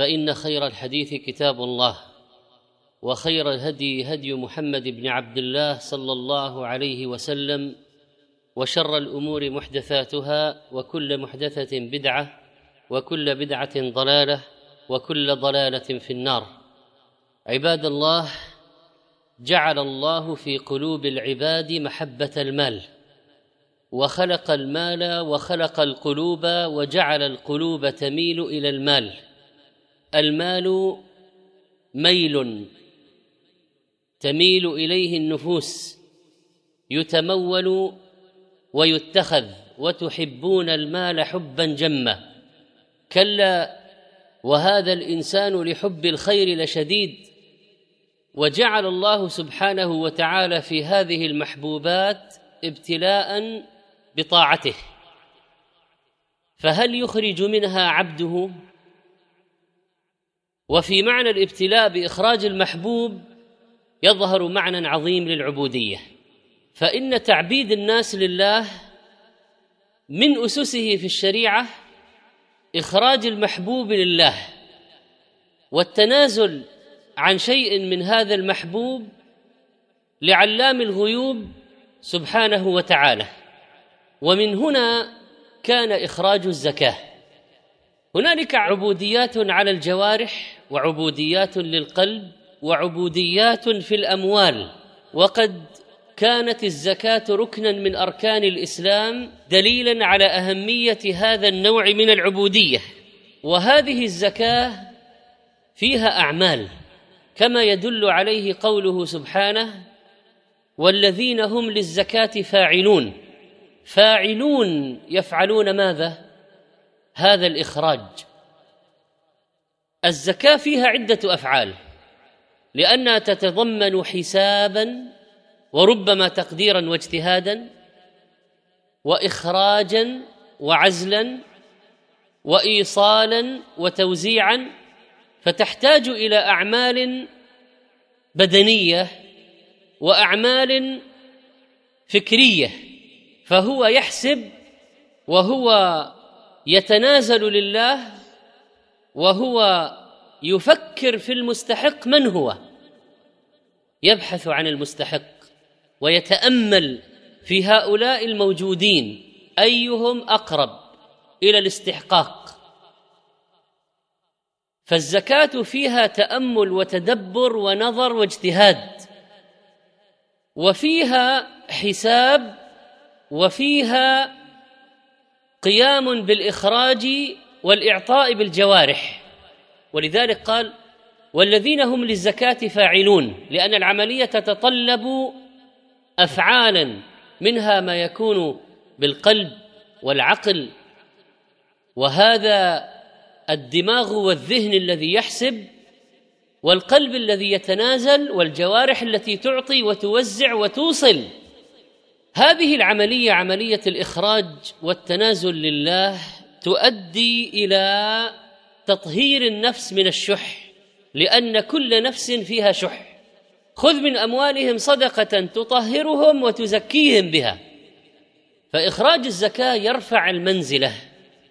فإن خير الحديث كتاب الله وخير الهدي هدي محمد بن عبد الله صلى الله عليه وسلم وشر الأمور محدثاتها وكل محدثة بدعة وكل بدعة ضلالة وكل ضلالة في النار. عباد الله جعل الله في قلوب العباد محبة المال وخلق المال وخلق القلوب وجعل القلوب تميل إلى المال. المال ميل تميل إليه النفوس يتمول ويتخذ وتحبون المال حبا جما. كلا وهذا الإنسان لحب الخير لشديد وجعل الله سبحانه وتعالى في هذه المحبوبات ابتلاء بطاعته. فهل يخرج منها عبده؟ وفي معنى الابتلاء بإخراج المحبوب يظهر معنى عظيم للعبودية. فإن تعبيد الناس لله من أسسه في الشريعة إخراج المحبوب لله والتنازل عن شيء من هذا المحبوب لعلام الغيوب سبحانه وتعالى. ومن هنا كان إخراج الزكاة. هنالك عبوديات على الجوارح وعبوديات للقلب وعبوديات في الأموال. وقد كانت الزكاة ركنا من أركان الإسلام دليلا على أهمية هذا النوع من العبودية. وهذه الزكاة فيها أعمال كما يدل عليه قوله سبحانه والذين هم للزكاة فاعلون. فاعلون يفعلون ماذا؟ هذا الإخراج. الزكاة فيها عدة أفعال لأنها تتضمن حسابا وربما تقديرا واجتهادا واخراجا وعزلا وايصالا وتوزيعا فتحتاج إلى أعمال بدنية وأعمال فكرية فهو يحسب وهو يتنازل لله وهو يفكر في المستحق من هو؟ يبحث عن المستحق ويتأمل في هؤلاء الموجودين أيهم أقرب إلى الاستحقاق. فالزكاة فيها تأمل وتدبر ونظر واجتهاد وفيها حساب وفيها قيام بالإخراج والإعطاء بالجوارح. ولذلك قال والذين هم للزكاة فاعلون لأن العملية تتطلب افعالا منها ما يكون بالقلب والعقل. وهذا الدماغ والذهن الذي يحسب والقلب الذي يتنازل والجوارح التي تعطي وتوزع وتوصل. هذه العملية عملية الإخراج والتنازل لله تؤدي إلى تطهير النفس من الشح لأن كل نفس فيها شح. خذ من أموالهم صدقة تطهرهم وتزكيهم بها. فإخراج الزكاة يرفع المنزلة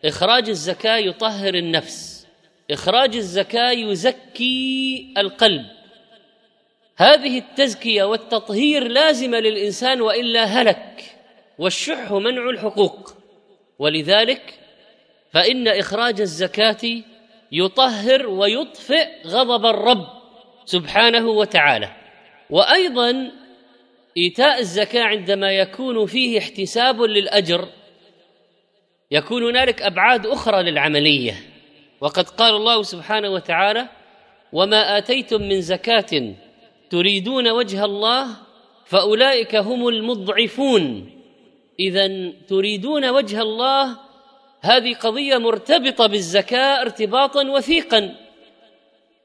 إخراج الزكاة يطهر النفس إخراج الزكاة يزكي القلب. هذه التزكية والتطهير لازمة للإنسان وإلا هلك والشح منع الحقوق. ولذلك فإن إخراج الزكاة يطهر ويطفئ غضب الرب سبحانه وتعالى. وأيضا إيتاء الزكاة عندما يكون فيه احتساب للأجر يكون هنالك أبعاد أخرى للعملية. وقد قال الله سبحانه وتعالى وما آتيتم من زكاة تريدون وجه الله فأولئك هم المضعفون. اذا تريدون وجه الله هذه قضية مرتبطة بالزكاة ارتباطا وثيقا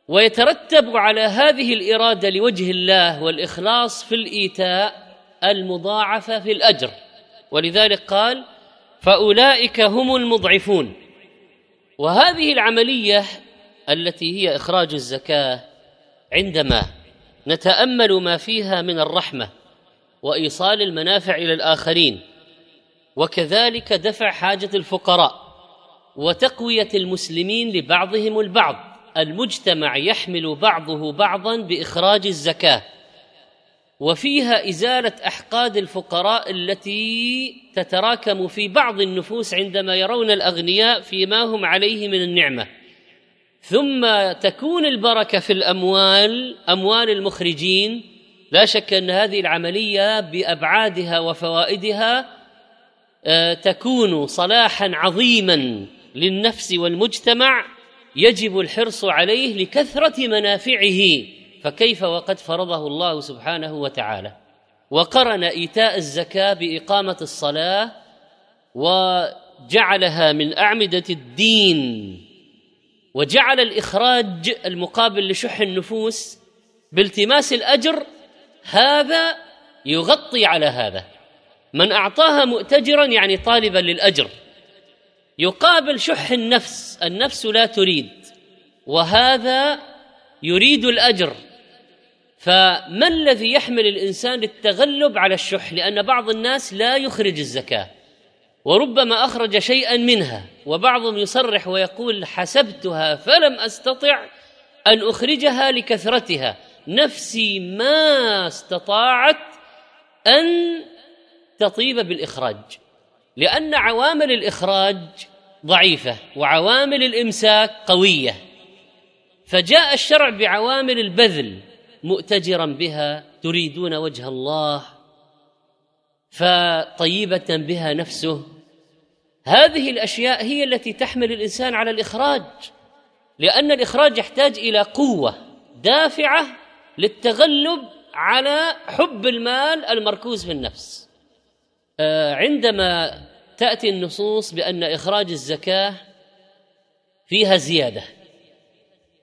ويترتب على هذه الإرادة لوجه الله والإخلاص في الإيتاء المضاعفة في الأجر. ولذلك قال فأولئك هم المضعفون. وهذه العملية التي هي إخراج الزكاة عندما نتأمل ما فيها من الرحمة وإيصال المنافع إلى الآخرين وكذلك دفع حاجة الفقراء وتقوية المسلمين لبعضهم البعض. المجتمع يحمل بعضه بعضا بإخراج الزكاة. وفيها إزالة أحقاد الفقراء التي تتراكم في بعض النفوس عندما يرون الأغنياء فيما هم عليه من النعمة. ثم تكون البركة في الأموال أموال المخرجين. لا شك أن هذه العملية بأبعادها وفوائدها تكون صلاحا عظيما للنفس والمجتمع يجب الحرص عليه لكثرة منافعه. فكيف وقد فرضه الله سبحانه وتعالى؟ وقرن إيتاء الزكاة بإقامة الصلاة وجعلها من أعمدة الدين. وجعل الإخراج المقابل لشح النفوس بالتماس الأجر هذا يغطي على هذا. من أعطاها مؤتجرا يعني طالبا للأجر. يقابل شح النفس النفس لا تريد وهذا يريد الأجر. فما الذي يحمل الإنسان للتغلب على الشح؟ لأن بعض الناس لا يخرج الزكاة وربما أخرج شيئا منها وبعضهم يصرح ويقول حسبتها فلم أستطع أن أخرجها لكثرتها. نفسي ما استطاعت أن تطيب بالإخراج لأن عوامل الإخراج ضعيفة وعوامل الإمساك قوية. فجاء الشرع بعوامل البذل مؤتجرا بها تريدون وجه الله فطيبة بها نفسه. هذه الأشياء هي التي تحمل الإنسان على الإخراج لأن الإخراج يحتاج إلى قوة دافعة للتغلب على حب المال المركوز في النفس. عندما تأتي النصوص بأن إخراج الزكاة فيها زيادة.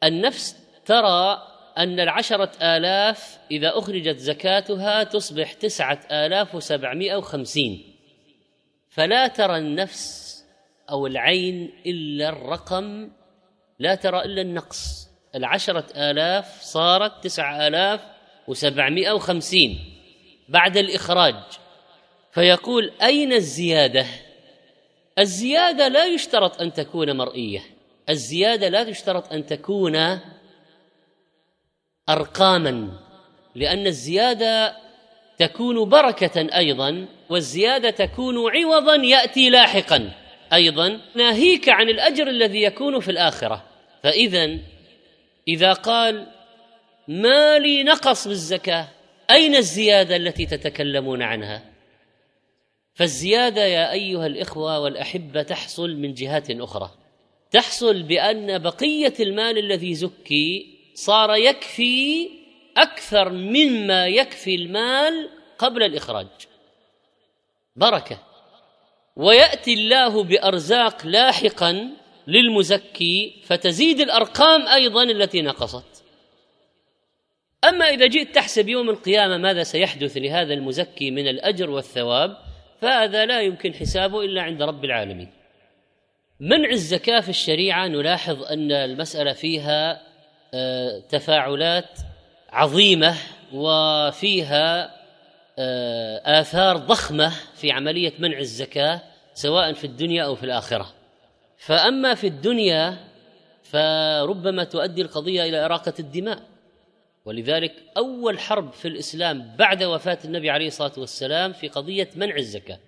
النفس ترى أن العشرة آلاف إذا أخرجت زكاتها تصبح تسعة آلاف وسبعمائة وخمسين. فلا ترى النفس أو العين إلا الرقم لا ترى إلا النقص. العشرة آلاف صارت تسعة آلاف وسبعمائة وخمسين. بعد الإخراج فيقول أين الزيادة؟ الزيادة لا يشترط أن تكون مرئية. الزيادة لا يشترط أن تكون أرقاما لأن الزيادة تكون بركة أيضا والزيادة تكون عوضا يأتي لاحقا. أيضا ناهيك عن الأجر الذي يكون في الآخرة. فاذا إذا قال ما لي نقص بالزكاة؟ أين الزيادة التي تتكلمون عنها؟ فالزيادة يا أيها الإخوة والأحبة تحصل من جهات أخرى. تحصل بأن بقية المال الذي زكي صار يكفي أكثر مما يكفي المال قبل الإخراج. بركة. ويأتي الله بأرزاق لاحقا للمزكي فتزيد الأرقام أيضا التي نقصت. أما إذا جئت تحسب يوم القيامة ماذا سيحدث لهذا المزكي من الأجر والثواب؟ فهذا لا يمكن حسابه إلا عند رب العالمين. منع الزكاة في الشريعة نلاحظ أن المسألة فيها تفاعلات عظيمة وفيها آه، آثار ضخمة في عملية منع الزكاة سواء في الدنيا أو في الآخرة. فأما في الدنيا فربما تؤدي القضية إلى إراقة الدماء. ولذلك أول حرب في الإسلام بعد وفاة النبي عليه الصلاة والسلام في قضية منع الزكاة.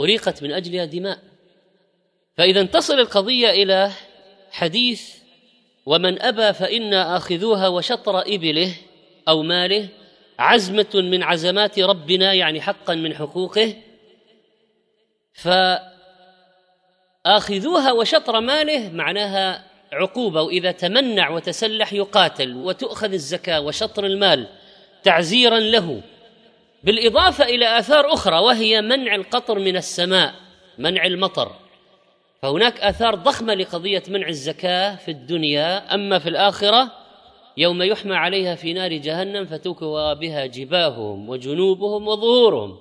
أريقت من أجلها دماء. فإذا تصل القضية إلى حديث ومن أبى فإنا آخذوها وشطر إبله أو ماله عزمة من عزمات ربنا يعني حقا من حقوقه. فآخذوها وشطر ماله معناها عقوبة وإذا تمنع وتسلح يقاتل وتؤخذ الزكاة وشطر المال تعزيرا له. بالإضافة إلى آثار أخرى وهي منع القطر من السماء منع المطر. فهناك آثار ضخمة لقضية منع الزكاة في الدنيا أما في الآخرة يوم يحمى عليها في نار جهنم فتكوى بها جباههم وجنوبهم وظهورهم.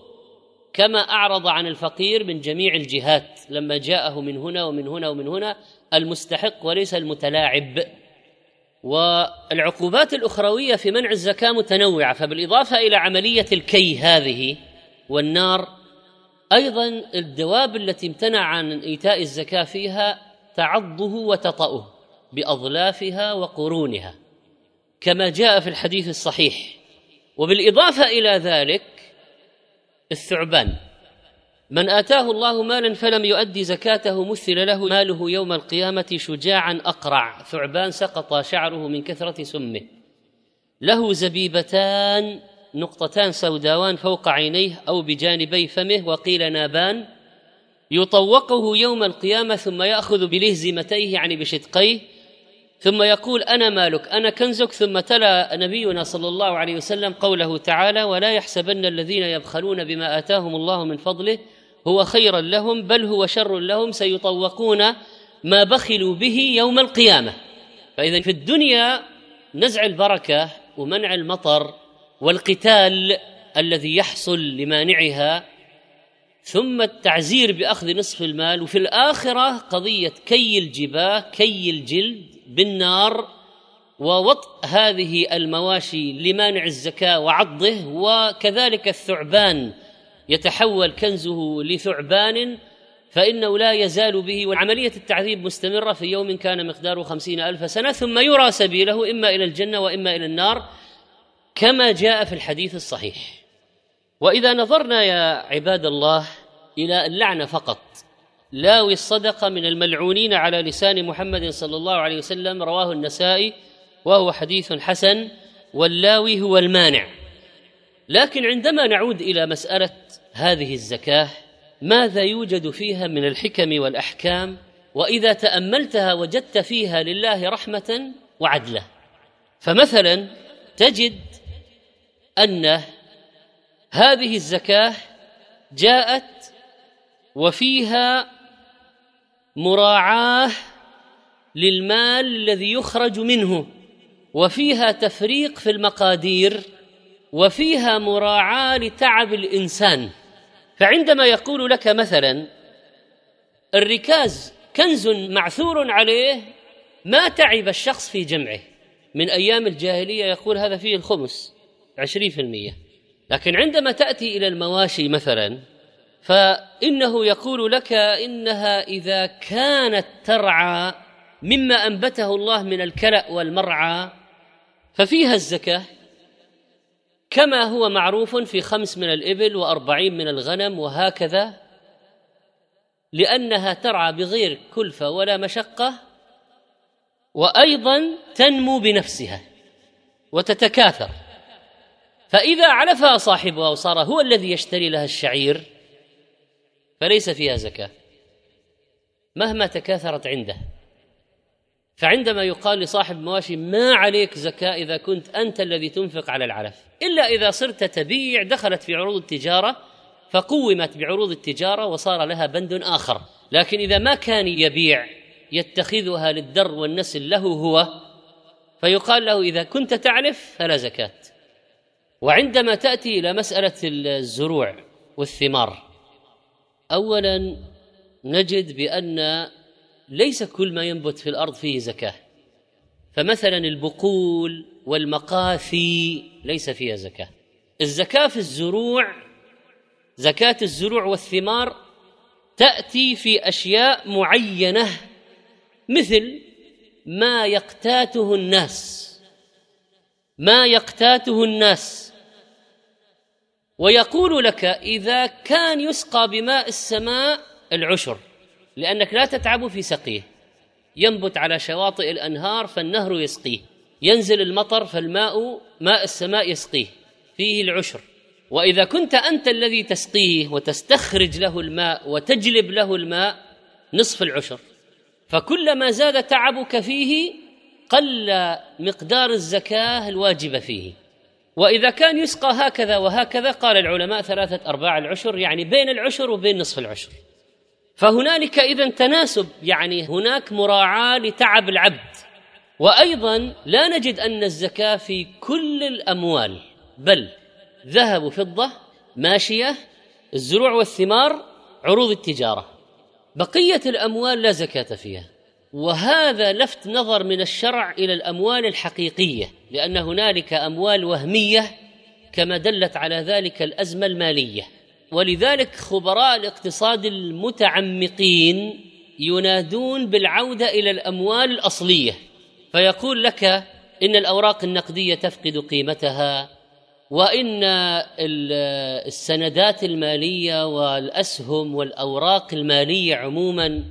كما أعرض عن الفقير من جميع الجهات لما جاءه من هنا ومن هنا ومن هنا المستحق وليس المتلاعب. والعقوبات الأخروية في منع الزكاة متنوعة فبالإضافة إلى عملية الكي هذه والنار أيضا الدواب التي امتنع عن إيتاء الزكاة فيها تعضه وتطأه بأظلافها وقرونها كما جاء في الحديث الصحيح. وبالإضافة إلى ذلك الثعبان. من آتاه الله مالا فلم يؤدي زكاته مثل له. ماله يوم القيامة شجاعا أقرع. ثعبان سقط شعره من كثرة سمه. له زبيبتان نقطتان سوداوان فوق عينيه أو بجانبي فمه. وقيل نابان. يطوقه يوم القيامة ثم يأخذ بلهزمتيه يعني بشدقيه. ثم يقول أنا مالك أنا كنزك. ثم تلا نبينا صلى الله عليه وسلم قوله تعالى ولا يحسبن الذين يبخلون بما آتاهم الله من فضله هو خيرا لهم بل هو شر لهم سيطوقون ما بخلوا به يوم القيامة. فإذا في الدنيا نزع البركة ومنع المطر والقتال الذي يحصل لمانعها ثم التعزير بأخذ نصف المال وفي الآخرة قضية كي الجباه كي الجلد بالنار ووطء هذه المواشي لمانع الزكاة وعضه وكذلك الثعبان يتحول كنزه لثعبان فإنه لا يزال به وعملية التعذيب مستمرة في يوم كان مقداره خمسين ألف سنة ثم يرى سبيله إما إلى الجنة وإما إلى النار كما جاء في الحديث الصحيح. وإذا نظرنا يا عباد الله إلى اللعنة فقط لاوي الصدقة من الملعونين على لسان محمد صلى الله عليه وسلم رواه النسائي وهو حديث حسن واللاوي هو المانع. لكن عندما نعود إلى مسألة هذه الزكاة ماذا يوجد فيها من الحكم والأحكام؟ وإذا تأملتها وجدت فيها لله رحمة وعدله. فمثلا تجد أن هذه الزكاة جاءت وفيها مراعاة للمال الذي يخرج منه وفيها تفريق في المقادير وفيها مراعاة لتعب الإنسان. فعندما يقول لك مثلا الركاز كنز معثور عليه ما تعب الشخص في جمعه. من أيام الجاهلية يقول هذا فيه الخمس عشرين في المئه لكن عندما تأتي إلى المواشي مثلا فإنه يقول لك إنها إذا كانت ترعى مما أنبته الله من الكلأ والمرعى ففيها الزكاة كما هو معروف في خمس من الإبل وأربعين من الغنم وهكذا لأنها ترعى بغير كلفة ولا مشقة وأيضا تنمو بنفسها وتتكاثر. فإذا علفها صاحبها وصار هو الذي يشتري لها الشعير فليس فيها زكاة. مهما تكاثرت عنده. فعندما يقال لصاحب المواشي ما عليك زكاة إذا كنت أنت الذي تنفق على العلف. إلا إذا صرت تبيع دخلت في عروض التجارة فقومت بعروض التجارة وصار لها بند آخر. لكن إذا ما كان يبيع يتخذها للدر والنسل له هو فيقال له إذا كنت تعلف فلا زكاة. وعندما تأتي إلى مسألة الزروع والثمار أولا نجد بأن ليس كل ما ينبت في الأرض فيه زكاة. فمثلا البقول والمقاثي ليس فيها زكاة. الزكاة في الزروع زكاة الزروع والثمار تأتي في أشياء معينة مثل ما يقتاته الناس. ما يقتاته الناس. ويقول لك إذا كان يسقى بماء السماء العشر لأنك لا تتعب في سقيه. ينبت على شواطئ الأنهار فالنهر يسقيه. ينزل المطر فالماء ماء السماء يسقيه. فيه العشر. وإذا كنت أنت الذي تسقيه وتستخرج له الماء وتجلب له الماء نصف العشر. فكلما زاد تعبك فيه قل مقدار الزكاة الواجبه فيه. وإذا كان يسقى هكذا وهكذا قال العلماء ثلاثة أرباع العشر يعني بين العشر وبين نصف العشر. فهنالك اذا تناسب يعني هناك مراعاة لتعب العبد. وأيضا لا نجد أن الزكاة في كل الأموال بل ذهب وفضه ماشية الزروع والثمار عروض التجارة. بقية الأموال لا زكاة فيها. وهذا لفت نظر من الشرع إلى الأموال الحقيقية لأن هنالك أموال وهمية كما دلت على ذلك الأزمة المالية. ولذلك خبراء الاقتصاد المتعمقين ينادون بالعودة إلى الأموال الأصلية. فيقول لك إن الأوراق النقدية تفقد قيمتها وإن السندات المالية والأسهم والأوراق المالية عموما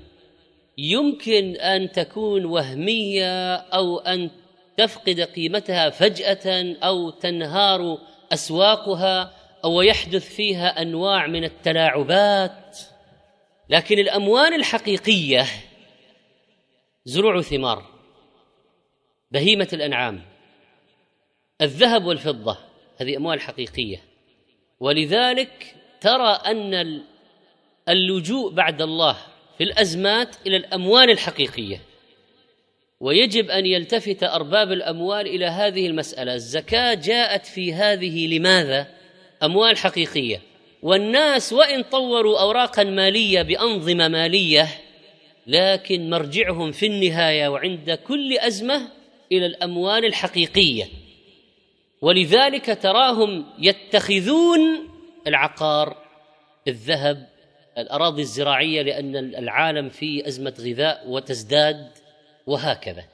يمكن أن تكون وهمية أو أن تفقد قيمتها فجأة أو تنهار أسواقها أو يحدث فيها أنواع من التلاعبات. لكن الأموال الحقيقية زروع ثمار بهيمة الأنعام الذهب والفضة هذه أموال حقيقية. ولذلك ترى أن اللجوء بعد الله في الأزمات إلى الأموال الحقيقية. ويجب أن يلتفت أرباب الأموال إلى هذه المسألة. الزكاة جاءت في هذه لماذا؟ أموال حقيقية. والناس وإن طوروا اوراقا مالية بأنظمة مالية لكن مرجعهم في النهاية وعند كل أزمة إلى الأموال الحقيقية. ولذلك تراهم يتخذون العقار الذهب الأراضي الزراعية لأن العالم في أزمة غذاء وتزداد وهكذا.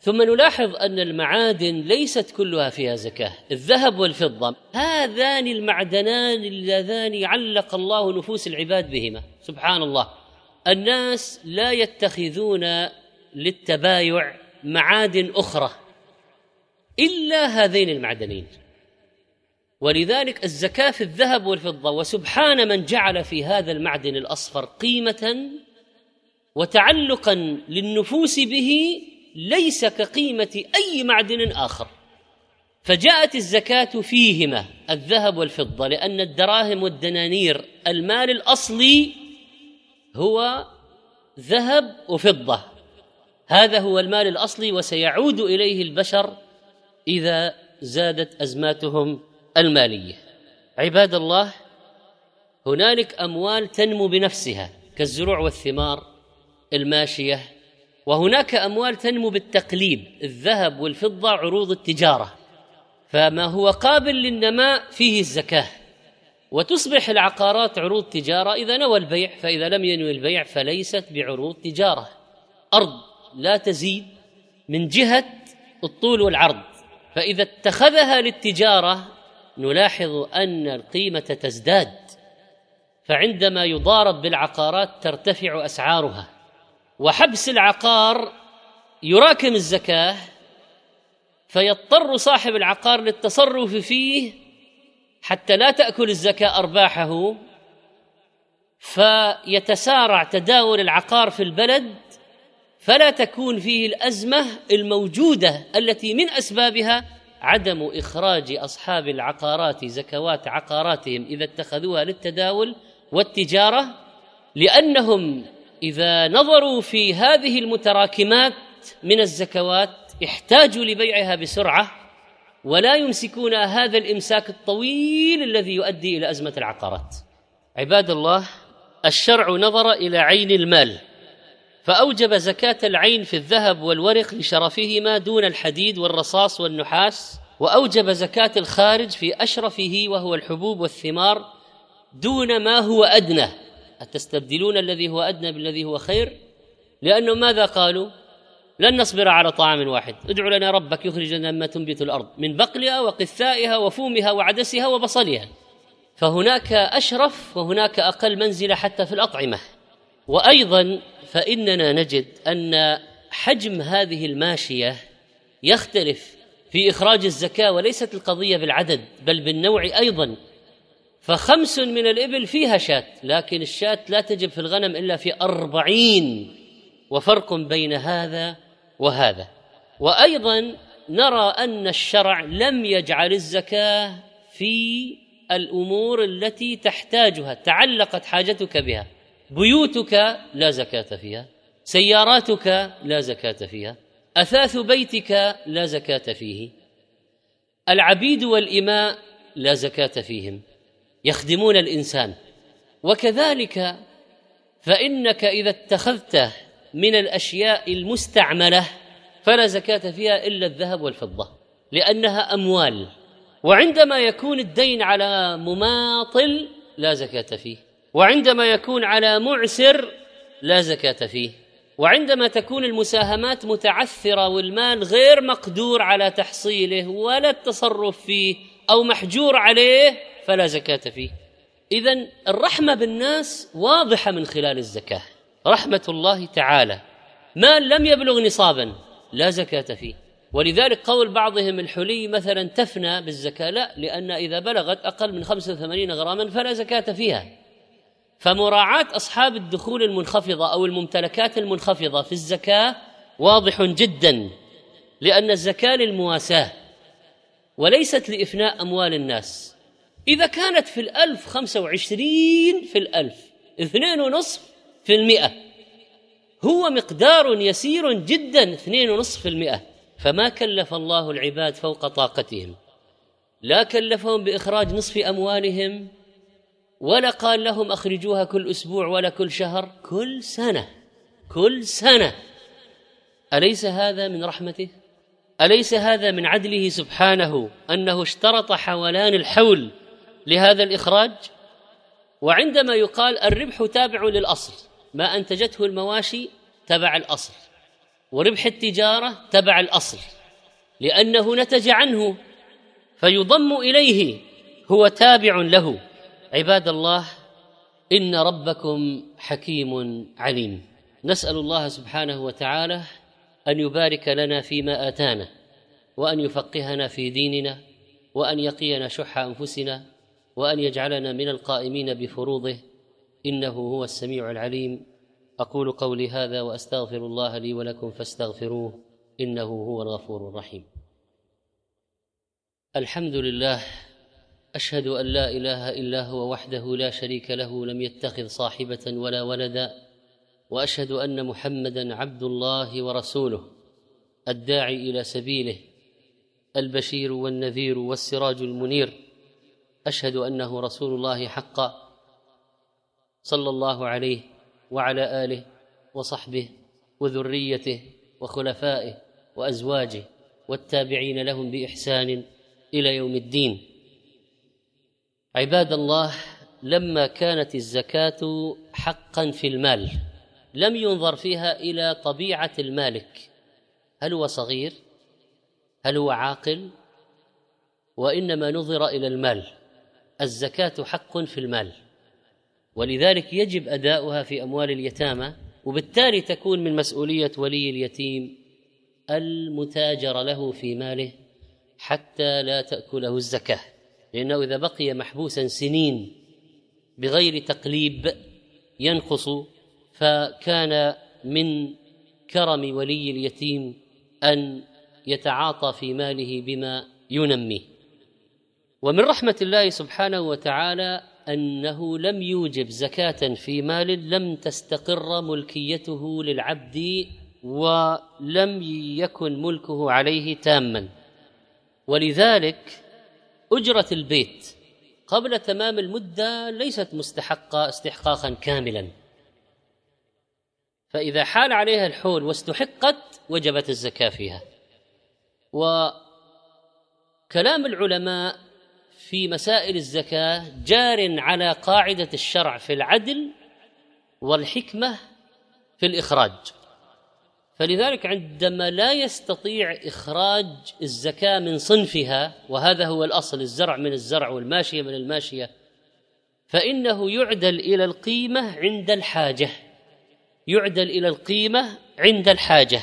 ثم نلاحظ أن المعادن ليست كلها فيها زكاة. الذهب والفضة هذان المعدنان اللذان علق الله نفوس العباد بهما. سبحان الله. الناس لا يتخذون للتبايع معادن أخرى إلا هذين المعدنين. ولذلك الزكاة في الذهب والفضة وسبحان من جعل في هذا المعدن الأصفر قيمة وتعلقا للنفوس به ليس كقيمة أي معدن آخر. فجاءت الزكاة فيهما الذهب والفضة لأن الدراهم والدنانير المال الأصلي هو ذهب وفضة. هذا هو المال الأصلي وسيعود إليه البشر إذا زادت أزماتهم المالية. عباد الله هنالك أموال تنمو بنفسها كالزروع والثمار الماشية وهناك أموال تنمو بالتقليب الذهب والفضة عروض التجارة. فما هو قابل للنماء فيه الزكاة. وتصبح العقارات عروض تجارة إذا نوى البيع فإذا لم ينوي البيع فليست بعروض تجارة. أرض لا تزيد من جهة الطول والعرض. فإذا اتخذها للتجارة نلاحظ أن القيمة تزداد فعندما يضارب بالعقارات ترتفع أسعارها وحبس العقار يراكم الزكاة فيضطر صاحب العقار للتصرف فيه حتى لا تأكل الزكاة أرباحه فيتسارع تداول العقار في البلد فلا تكون فيه الأزمة الموجودة التي من أسبابها عدم إخراج أصحاب العقارات زكوات عقاراتهم إذا اتخذوها للتداول والتجارة لأنهم إذا نظروا في هذه المتراكمات من الزكوات احتاجوا لبيعها بسرعة ولا يمسكون هذا الإمساك الطويل الذي يؤدي إلى أزمة العقارات. عباد الله الشرع نظر إلى عين المال. فأوجب زكاة العين في الذهب والورق لشرفهما دون الحديد والرصاص والنحاس وأوجب زكاة الخارج في أشرفه وهو الحبوب والثمار دون ما هو أدنى. أتستبدلون الذي هو أدنى بالذي هو خير؟ لأنهم ماذا قالوا؟ لن نصبر على طعام واحد. ادع لنا ربك يخرج لنا ما تنبت الأرض من بقلها وقثائها وفومها وعدسها وبصلها. فهناك أشرف وهناك أقل منزلة حتى في الأطعمة. وأيضا فإننا نجد أن حجم هذه الماشية يختلف في إخراج الزكاة وليست القضية بالعدد بل بالنوع أيضا. فخمس من الإبل فيها شاة لكن الشاة لا تجب في الغنم إلا في أربعين وفرق بين هذا وهذا. وأيضا نرى أن الشرع لم يجعل الزكاة في الأمور التي تحتاجها تعلقت حاجتك بها. بيوتك لا زكاة فيها سياراتك لا زكاة فيها أثاث بيتك لا زكاة فيه العبيد والإماء لا زكاة فيهم يخدمون الإنسان. وكذلك فإنك إذا اتخذت من الأشياء المستعملة فلا زكاة فيها إلا الذهب والفضة لأنها أموال. وعندما يكون الدين على مماطل لا زكاة فيه. وعندما يكون على معسر لا زكاة فيه. وعندما تكون المساهمات متعثرة والمال غير مقدور على تحصيله ولا التصرف فيه أو محجور عليه فلا زكاة فيه. اذا الرحمة بالناس واضحة من خلال الزكاة. رحمة الله تعالى. مال لم يبلغ نصابا لا زكاة فيه. ولذلك قول بعضهم الحلي مثلا تفنى بالزكاة. لا لأن إذا بلغت أقل من 85 غراما فلا زكاة فيها. فمراعاة أصحاب الدخول المنخفضة أو الممتلكات المنخفضة في الزكاة واضح جدا لأن الزكاة للمواساة وليست لإفناء أموال الناس. إذا كانت في الألف خمسة وعشرين في الألف اثنين ونصف في المئة. هو مقدار يسير جدا اثنين ونصف في المئة. فما كلف الله العباد فوق طاقتهم لا كلفهم بإخراج نصف أموالهم ولا قال لهم أخرجوها كل أسبوع ولا كل شهر؟ كل سنة. كل سنة. أليس هذا من رحمته؟ أليس هذا من عدله سبحانه أنه اشترط حولان الحول لهذا الإخراج؟ وعندما يقال الربح تابع للأصل ما أنتجته المواشي تبع الأصل وربح التجارة تبع الأصل لأنه نتج عنه فيضم إليه هو تابع له. عباد الله إن ربكم حكيم عليم. نسأل الله سبحانه وتعالى أن يبارك لنا فيما آتانا وأن يفقهنا في ديننا وأن يقينا شح أنفسنا وأن يجعلنا من القائمين بفروضه. إنه هو السميع العليم. أقول قولي هذا وأستغفر الله لي ولكم فاستغفروه إنه هو الغفور الرحيم. الحمد لله أشهد أن لا إله إلا هو وحده لا شريك له لم يتخذ صاحبة ولا ولدا وأشهد أن محمدا عبد الله ورسوله الداعي إلى سبيله البشير والنذير والسراج المنير. أشهد أنه رسول الله حقا صلى الله عليه وعلى آله وصحبه وذريته وخلفائه وأزواجه والتابعين لهم بإحسان إلى يوم الدين. عباد الله لما كانت الزكاة حقا في المال لم ينظر فيها إلى طبيعة المالك. هل هو صغير؟ هل هو عاقل؟ وإنما نظر إلى المال. الزكاة حق في المال. ولذلك يجب أداؤها في أموال اليتامى وبالتالي تكون من مسؤولية ولي اليتيم المتاجر له في ماله حتى لا تأكله الزكاة. لأنه إذا بقي محبوسا سنين بغير تقليب ينقص فكان من كرم ولي اليتيم أن يتعاطى في ماله بما ينميه ومن رحمة الله سبحانه وتعالى أنه لم يوجب زكاة في مال لم تستقر ملكيته للعبد ولم يكن ملكه عليه تاما. ولذلك أجرة البيت قبل تمام المدة ليست مستحقة استحقاقا كاملا. فإذا حال عليها الحول واستحقت وجبت الزكاة فيها. وكلام العلماء في مسائل الزكاة جار على قاعدة الشرع في العدل والحكمة في الإخراج. فلذلك عندما لا يستطيع إخراج الزكاة من صنفها وهذا هو الأصل الزرع من الزرع والماشية من الماشية فإنه يعدل إلى القيمة عند الحاجة. يعدل إلى القيمة عند الحاجة.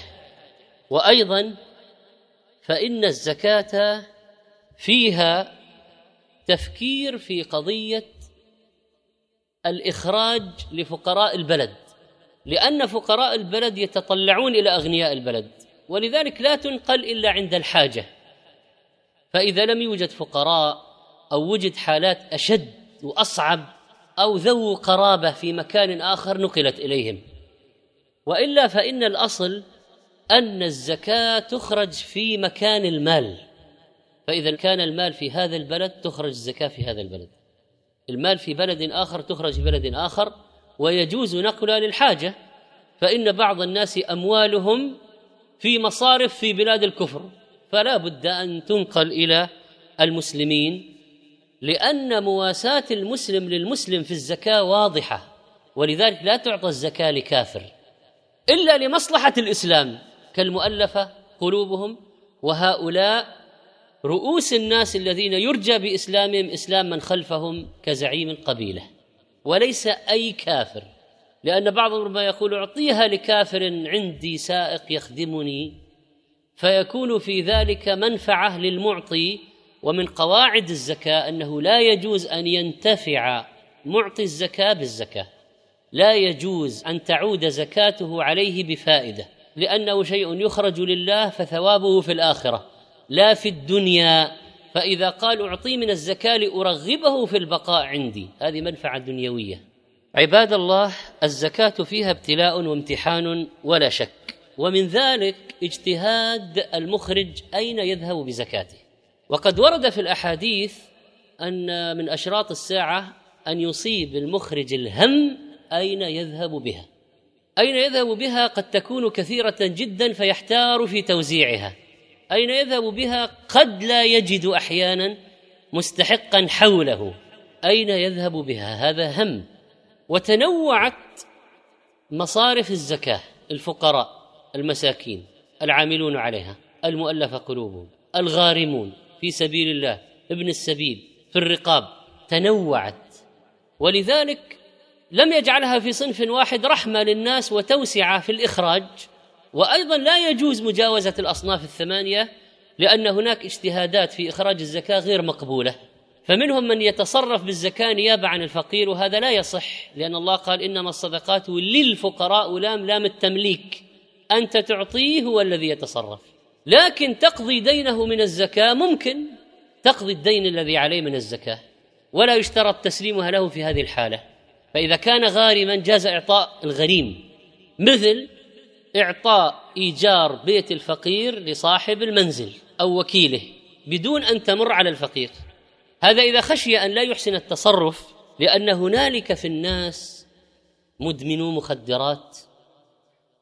وأيضا فإن الزكاة فيها تفكير في قضية الإخراج لفقراء البلد. لأن فقراء البلد يتطلعون إلى أغنياء البلد ولذلك لا تنقل إلا عند الحاجة. فإذا لم يوجد فقراء أو وجد حالات أشد وأصعب أو ذو قرابة في مكان آخر نقلت إليهم. وإلا فإن الأصل أن الزكاة تخرج في مكان المال. فإذا كان المال في هذا البلد تخرج الزكاة في هذا البلد. المال في بلد آخر تخرج في بلد آخر ويجوز نقلها للحاجة فإن بعض الناس أموالهم في مصارف في بلاد الكفر فلا بد أن تنقل إلى المسلمين لأن مواساة المسلم للمسلم في الزكاة واضحة ولذلك لا تعطى الزكاة لكافر إلا لمصلحة الإسلام. كالمؤلفة قلوبهم وهؤلاء رؤوس الناس الذين يرجى بإسلامهم اسلام من خلفهم كزعيم القبيله وليس أي كافر لأن بعضهم ربما يقول أعطيها لكافر عندي سائق يخدمني فيكون في ذلك منفعة للمعطي ومن قواعد الزكاة أنه لا يجوز أن ينتفع معطي الزكاة بالزكاة لا يجوز أن تعود زكاته عليه بفائدة لأنه شيء يخرج لله فثوابه في الآخرة لا في الدنيا فإذا قال أعطي من الزكاة لأرغبه في البقاء عندي. هذه منفعة دنيوية. عباد الله الزكاة فيها ابتلاء وامتحان ولا شك. ومن ذلك اجتهاد المخرج أين يذهب بزكاته. وقد ورد في الأحاديث أن من أشراط الساعة أن يصيب المخرج الهم أين يذهب بها. أين يذهب بها؟ قد تكون كثيرة جدا فيحتار في توزيعها. أين يذهب بها قد لا يجد أحيانا مستحقا حوله. أين يذهب بها؟ هذا هم. وتنوعت مصارف الزكاة الفقراء المساكين العاملون عليها المؤلف قلوبهم الغارمون في سبيل الله ابن السبيل في الرقاب. تنوعت. ولذلك لم يجعلها في صنف واحد رحمة للناس وتوسعة في الإخراج. وأيضا لا يجوز مجاوزة الأصناف الثمانية لأن هناك اجتهادات في إخراج الزكاة غير مقبولة. فمنهم من يتصرف بالزكاة نيابة عن الفقير وهذا لا يصح لأن الله قال إنما الصدقات للفقراء لام لام التمليك أنت تعطيه هو الذي يتصرف. لكن تقضي دينه من الزكاة ممكن. تقضي الدين الذي عليه من الزكاة. ولا يشترط تسليمها له في هذه الحالة. فإذا كان غارما جاز إعطاء الغريم مثل إعطاء إيجار بيت الفقير لصاحب المنزل أو وكيله بدون أن تمر على الفقير. هذا إذا خشي أن لا يحسن التصرف لأن هنالك في الناس مدمنو مخدرات.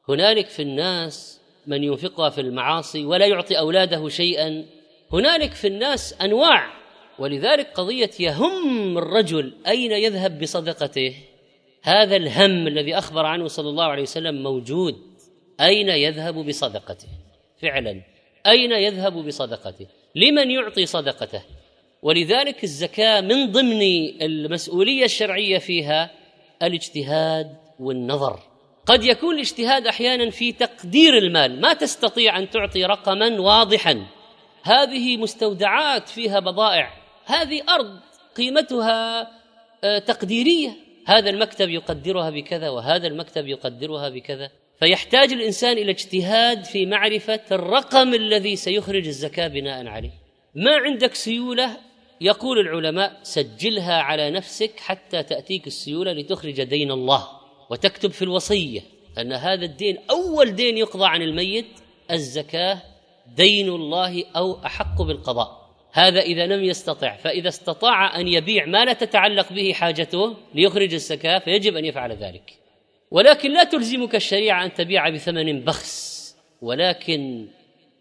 هنالك في الناس من ينفقها في المعاصي ولا يعطي أولاده شيئا. هنالك في الناس أنواع ولذلك قضية يهم الرجل أين يذهب بصدقته. هذا الهم الذي أخبر عنه صلى الله عليه وسلم موجود أين يذهب بصدقته؟ فعلا. أين يذهب بصدقته؟ لمن يعطي صدقته؟ ولذلك الزكاة من ضمن المسؤولية الشرعية فيها الاجتهاد والنظر. قد يكون الاجتهاد أحيانا في تقدير المال. ما تستطيع أن تعطي رقما واضحا. هذه مستودعات فيها بضائع. هذه أرض قيمتها آه، تقديرية. هذا المكتب يقدرها بكذا وهذا المكتب يقدرها بكذا. فيحتاج الإنسان إلى اجتهاد في معرفة الرقم الذي سيخرج الزكاة بناء عليه. ما عندك سيولة؟ يقول العلماء سجلها على نفسك حتى تأتيك السيولة لتخرج دين الله وتكتب في الوصية أن هذا الدين أول دين يقضى عن الميت الزكاة دين الله أو أحق بالقضاء. هذا إذا لم يستطع فإذا استطاع أن يبيع ما لا تتعلق به حاجته ليخرج الزكاة فيجب أن يفعل ذلك. ولكن لا تلزمك الشريعة أن تبيع بثمن بخس ولكن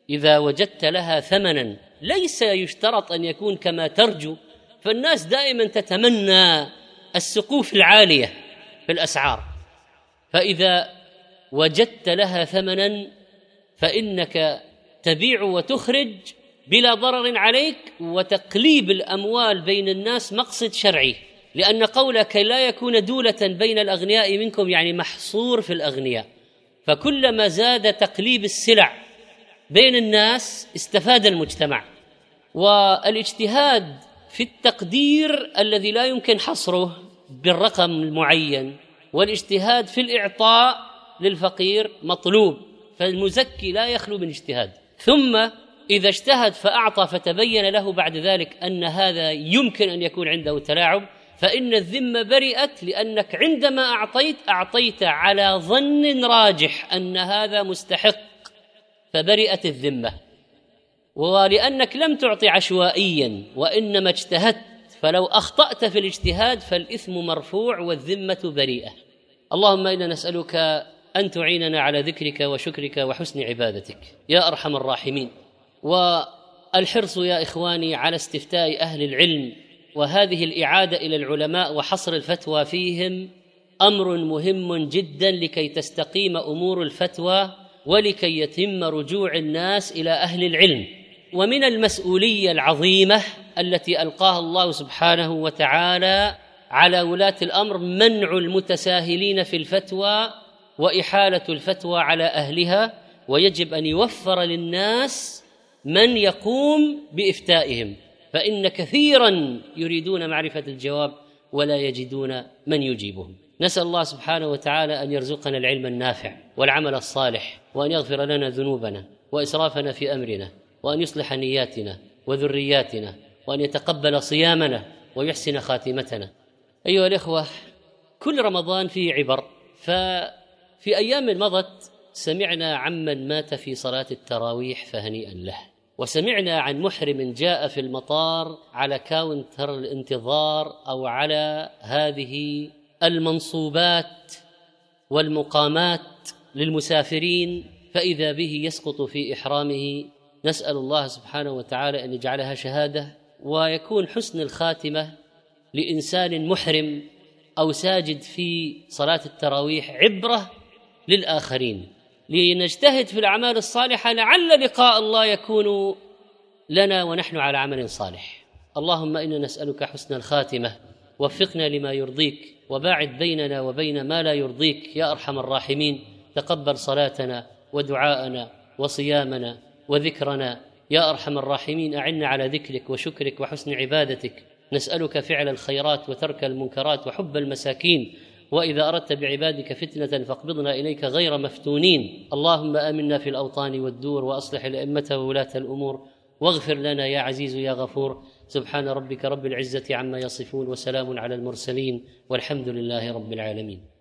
إذا وجدت لها ثمنا ليس يشترط أن يكون كما ترجو فالناس دائما تتمنى السقوف العالية في الأسعار. فإذا وجدت لها ثمنا فإنك تبيع وتخرج بلا ضرر عليك وتقليب الأموال بين الناس مقصد شرعي. لأن قولك لا يكون دولة بين الأغنياء منكم يعني محصور في الأغنياء. فكلما زاد تقليب السلع بين الناس استفاد المجتمع. والاجتهاد في التقدير الذي لا يمكن حصره بالرقم المعين والاجتهاد في الإعطاء للفقير مطلوب فالمزكي لا يخلو من اجتهاد. ثم إذا اجتهد فأعطى فتبين له بعد ذلك أن هذا يمكن أن يكون عنده تلاعب فإن الذمة برئت لأنك عندما أعطيت أعطيت على ظن راجح أن هذا مستحق فبرئت الذمة. ولأنك لم تعطي عشوائيا وإنما اجتهدت فلو أخطأت في الاجتهاد فالإثم مرفوع والذمة بريئة. اللهم إنا نسألك أن تعيننا على ذكرك وشكرك وحسن عبادتك يا أرحم الراحمين. والحرص يا إخواني على استفتاء أهل العلم وهذه الإعادة إلى العلماء وحصر الفتوى فيهم أمر مهم جدا لكي تستقيم أمور الفتوى ولكي يتم رجوع الناس إلى أهل العلم. ومن المسؤولية العظيمة التي ألقاها الله سبحانه وتعالى على ولاة الأمر منع المتساهلين في الفتوى وإحالة الفتوى على أهلها ويجب أن يوفر للناس من يقوم بإفتائهم. فإن كثيرا يريدون معرفة الجواب ولا يجدون من يجيبهم. نسأل الله سبحانه وتعالى أن يرزقنا العلم النافع والعمل الصالح وأن يغفر لنا ذنوبنا وإسرافنا في أمرنا وأن يصلح نياتنا وذرياتنا وأن يتقبل صيامنا ويحسن خاتمتنا. أيها الإخوة كل رمضان فيه عبر ففي أيام مضت سمعنا عمن مات في صلاة التراويح فهنيئا له. وسمعنا عن محرم جاء في المطار على كاونتر الانتظار أو على هذه المنصوبات والمقامات للمسافرين فإذا به يسقط في إحرامه نسأل الله سبحانه وتعالى أن يجعلها شهادة ويكون حسن الخاتمة لإنسان محرم أو ساجد في صلاة التراويح عبرة للآخرين. لنجتهد في الأعمال الصالحة لعل لقاء الله يكون لنا ونحن على عمل صالح. اللهم إنا نسألك حسن الخاتمة وفقنا لما يرضيك وباعد بيننا وبين ما لا يرضيك يا أرحم الراحمين. تقبل صلاتنا ودعاءنا وصيامنا وذكرنا. يا أرحم الراحمين أعنا على ذكرك وشكرك وحسن عبادتك. نسألك فعل الخيرات وترك المنكرات وحب المساكين. وإذا أردت بعبادك فتنة فاقبضنا إليك غير مفتونين. اللهم آمنا في الأوطان والدور وأصلح الأئمة وولاة الأمور. واغفر لنا يا عزيز يا غفور. سبحان ربك رب العزة عما يصفون وسلام على المرسلين والحمد لله رب العالمين.